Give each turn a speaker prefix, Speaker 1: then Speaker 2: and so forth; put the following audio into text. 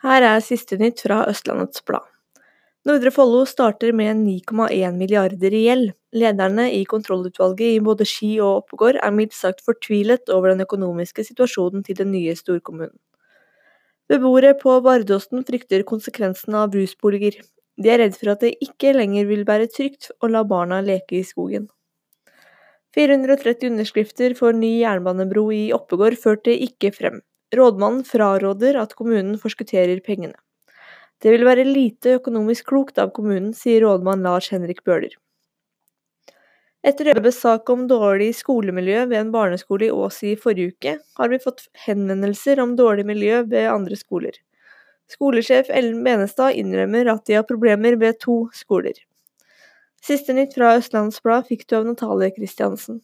Speaker 1: Her er siste nytt fra Østlandets Blad. Nordre Follo starter med 9,1 milliarder i gjeld. Lederne i kontrollutvalget i både Ski og Oppegård er mildt sagt fortvilet over den økonomiske situasjonen til den nye storkommunen. Beboere på Vardåsen frykter konsekvensene av rusboliger. De er redd for at det ikke lenger vil være trygt å la barna leke i skogen. 430 underskrifter for ny jernbanebro i Oppegård førte ikke frem. Rådmannen fraråder at kommunen forskutterer pengene. Det vil være lite økonomisk klokt av kommunen, sier rådmann Lars Henrik Bøhler. Etter Øbes sak om dårlig skolemiljø ved en barneskole i Ås i forrige uke, har vi fått henvendelser om dårlig miljø ved andre skoler. Skolesjef Ellen Benestad innrømmer at de har problemer ved to skoler. Siste nytt fra Østlandsblad fikk du av Natalie Christiansen.